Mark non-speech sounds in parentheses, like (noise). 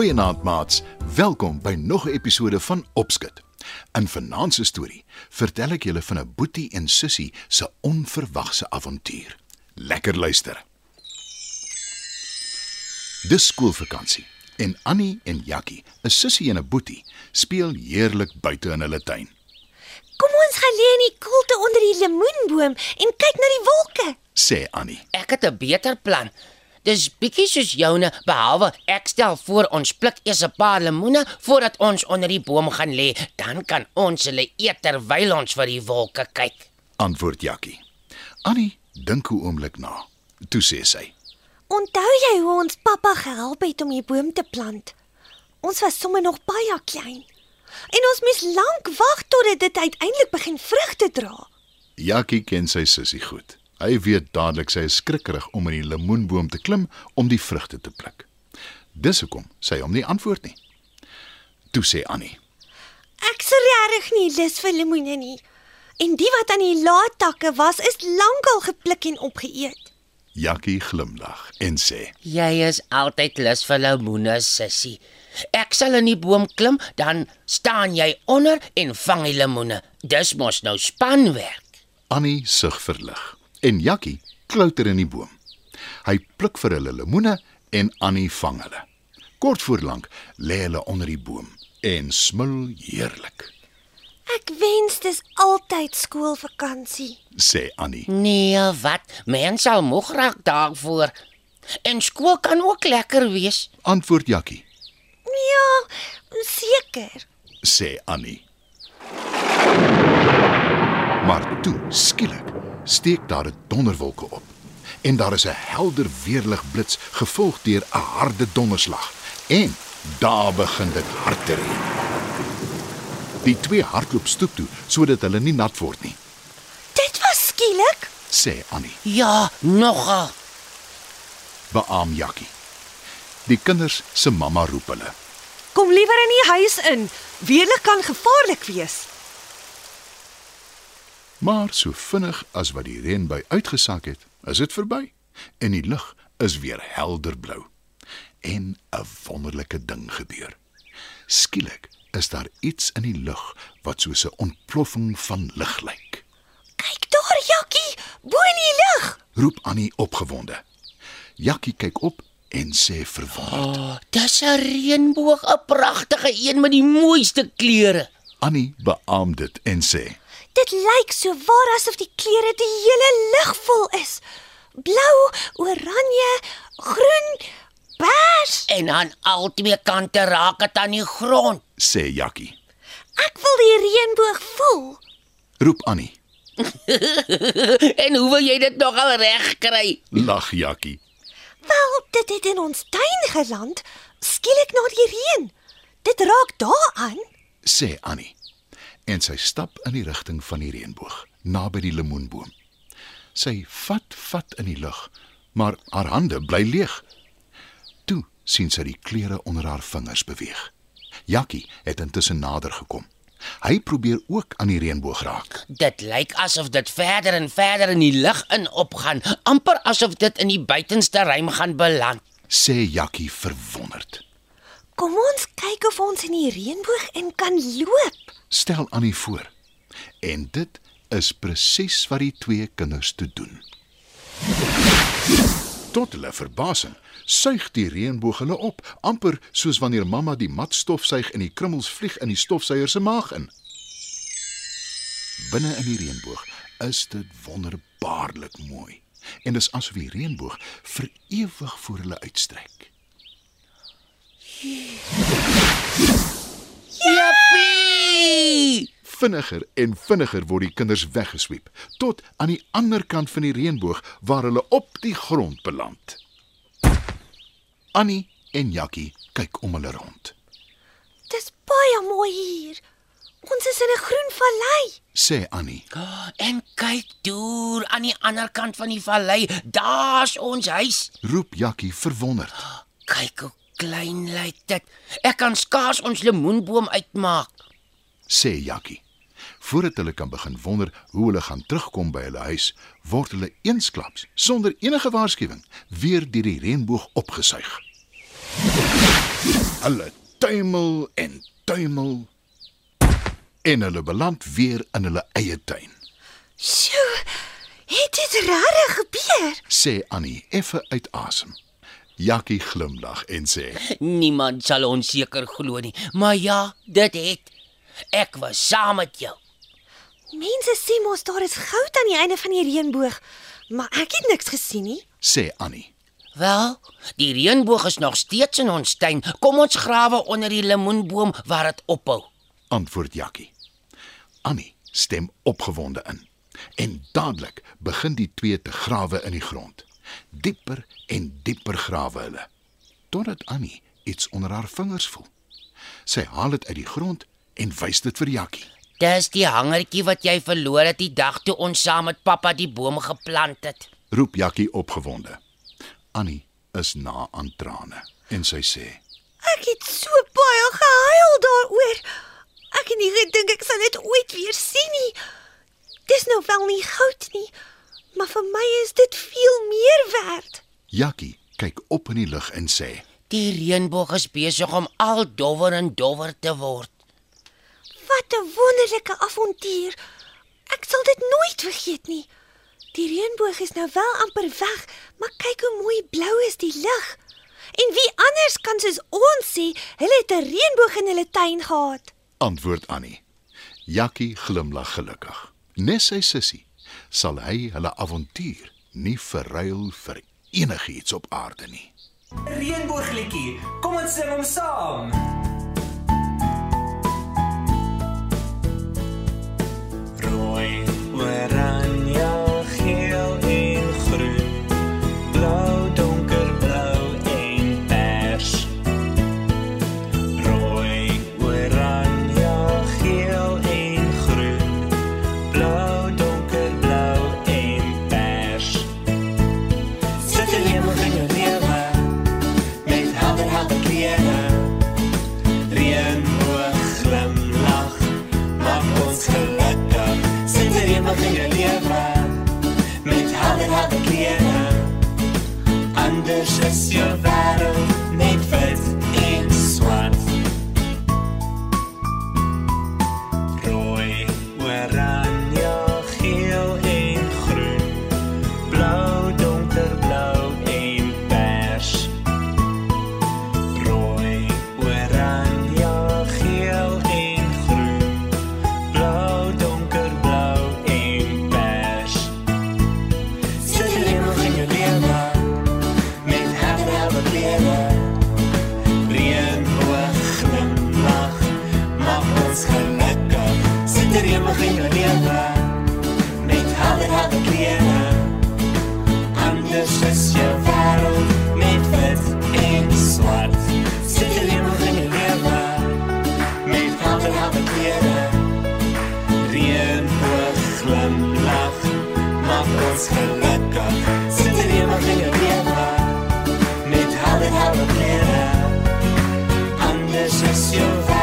Goeienaand maats. Welkom by nog 'n episode van Opskud. In vanaand se storie vertel ek julle van 'n boetie en sussie se onverwagse avontuur. Lekker luister. Dis skoolvakansie en Annie en Jakkie, 'n sussie en 'n boetie, speel heerlik buite in hulle tuin. Kom ons gaan lê in die koelte onder die lemoenboom en kyk na die wolke. Sê Annie. Ek het 'n beter plan. Dis bietjie soos joune, behalwe ek stel voor ons pluk eers 'n paar lemoene voordat ons onder die boom gaan lê, dan kan ons hulle eet terwyl ons vir die wolke kyk. Antwoord Jakkie. Annie dink 'n oomblik na. Toe sê sy: Onthou jy hoe ons pappa gehelp het om die boom te plant? Ons was sommer nog baie klein. En ons moes lank wag totdat dit uiteindelik begin vrugte dra. Jakkie ken sy sussie goed. Hy weet dadelik sy is skrikkerig om in die lemoenboom te klim om die vrugte te pluk. Dis hoekom sy hom nie antwoord nie. Toe sê Annie: Ek sou regtig nie lus vir lemoene nie. En die wat aan die laatakke was, is lankal gepluk en opgeëet. Jakkie glimlag en sê: Jy is altyd lus vir lemoene, sussie. Ek sal in die boom klim, dan staan jy onder en vang die lemoene. Dis mos nou spanwerk. Annie sug verlig en Jakkie klouter in die boom. Hy pluk vir hulle lemoene en Annie vang hulle. Kort voor lank lê hulle onder die boom en smil heerlik, Ek wens dis altyd skoolvakansie. sê Annie. Nee, wat? Mens sal moeg raak daarvoor. En skool kan ook lekker wees. Antwoord Jakkie, Ja, seker. sê Annie. Maar toe, skielik, steek daar 'n donderwolke op. En daar is 'n helder weerlig blits gevolg deur 'n harde donderslag. En daar begin dit hard te reën. Die twee hardloop stoep toe sodat hulle nie nat word nie, Dit was skielik. sê Annie. Ja, nogal. Beaam Jakkie. Die kinders se mamma roep hulle. Kom liewer in die huis in. Weerlig kan gevaarlik wees. Maar so vinnig as wat die reënbui uitgesak het, is dit verby en die lug is weer helder blou. En 'n wonderlike ding gebeur. Skielik is daar iets in die lug wat soos 'n ontploffing van lig lyk. Kyk daar, Jakkie, bo in die lug. Roep Annie opgewonde. Jakkie kyk op en sê verwonderd. Oh, dis 'n reënboog, 'n pragtige een met die mooiste kleure. Annie beaam dit en sê: Dit lyk so waar asof die kleure die hele lug vol is. Blou, oranje, groen, bers. En aan al twee kante raak dit aan die grond. sê Jakkie. Ek wil die reënboog voel. Roep Annie. (laughs) en hoe wil jy dit nogal reg kry? Lag Jakkie. Wel, dit het in ons tuin geland, skielik na die reën. Dit raak daaraan. sê Annie. En sy stap in die rigting van die reënboog, naby die lemoenboom. Sy vat vat in die lug, maar haar hande bly leeg. Toe sien sy die kleure onder haar vingers beweeg. Jakkie het intussen nader gekom. Hy probeer ook aan die reënboog raak. Dit lyk asof dit verder en verder in die lug in opgaan, amper asof dit in die buitenste ruim gaan beland. Sê Jakkie verwonderd. Kom ons kyk of ons in die reënboog in kan loop. Stel Annie voor. En dit is presies wat die twee kinders toe doen. Tot hulle verbasing suig die reënboog hulle op, amper soos wanneer mamma die mat stofsuig en die krummels vlieg in die stofsuier se maag in. Binne in die reënboog is dit wonderbaarlik mooi en dis asof die reënboog vir ewig voor hulle uitstrek. Jippie! Vinniger en vinniger word die kinders weggesweep tot aan die ander kant van die reënboog waar hulle op die grond beland. Annie en Jakkie kyk om hulle rond. Dis baie mooi hier. Ons is in 'n groen vallei. Sê Annie, En kyk deur aan die ander kant van die vallei, daar's ons huis. roep Jakkie verwonderd. Kyk hoe klein lyk dit. Ek kan skaars ons lemoenboom uitmaak. Sê Jakkie. Voordat hulle kan begin wonder hoe hulle gaan terugkom by hulle huis, word hulle eensklaps sonder enige waarskuwing weer deur die reënboog opgesuig. Hulle tuimel en tuimel en hulle beland weer in hulle eie tuin. Sjoe, het dit regtig gebeur? Sê Annie effe uit asem. Jakkie glimlag en sê: Niemand sal ons seker glo nie, maar ja, dit het. Ek was saam met jou. Mense sê mos daar is goud aan die einde van die reënboog, maar ek het niks gesien nie. sê Annie. Wel, die reënboog is nog steeds in ons tuin. Kom ons grawe onder die lemoenboom waar dit ophou. Antwoord Jakkie. Annie stem opgewonde in. En dadelik begin die twee te grawe in die grond. Dieper en dieper grawe hulle totdat Annie iets onder haar vingers voel. Sy haal dit uit die grond en wys dit vir Jakkie. Dis die hangertjie wat jy verloor het die dag toe ons saam met pappa die boom geplant het. Roep Jakkie opgewonde. Annie is na aan trane en sy sê: Ek het so baie gehuil daaroor. Ek het nie gedink ek sal dit ooit weer sien nie. Dis nou wel nie goud nie, maar vir my is dit veel meer werd. Jakkie kyk op in die lug en sê: Die reënboog is besig om al dowwer en dowwer te word. Wat 'n wonderlike avontuur. Ek sal dit nooit vergeet nie. Die reënboog is nou wel amper weg, maar kyk hoe mooi blou is die lug. En wie anders kan soos ons sê, hulle het 'n reënboog in hulle tuin gehad. Antwoord Annie. Jakkie glimlag gelukkig. Nes sy sussie sal hy hulle avontuur nie verruil vir enigiets op aarde nie. Reënboogliedjie, kom ons sing hom saam. Rooi, oranje, geel en groen. Blou, donkerblou en pers. Rooi, oranje, geel en groen. Blou, met helder helder kleure. Anders is jou wêreld Sit in hemel in jou lewe met helder helder kleure. Anders is jou wêreld met wit en swart. Sit in hemel in jou lewe met helder helder kleure. Reënboog glimlag, maak ons gelukkig. Sit in hemel in jou lewe met helder helder kleure. Anders is jou wêreld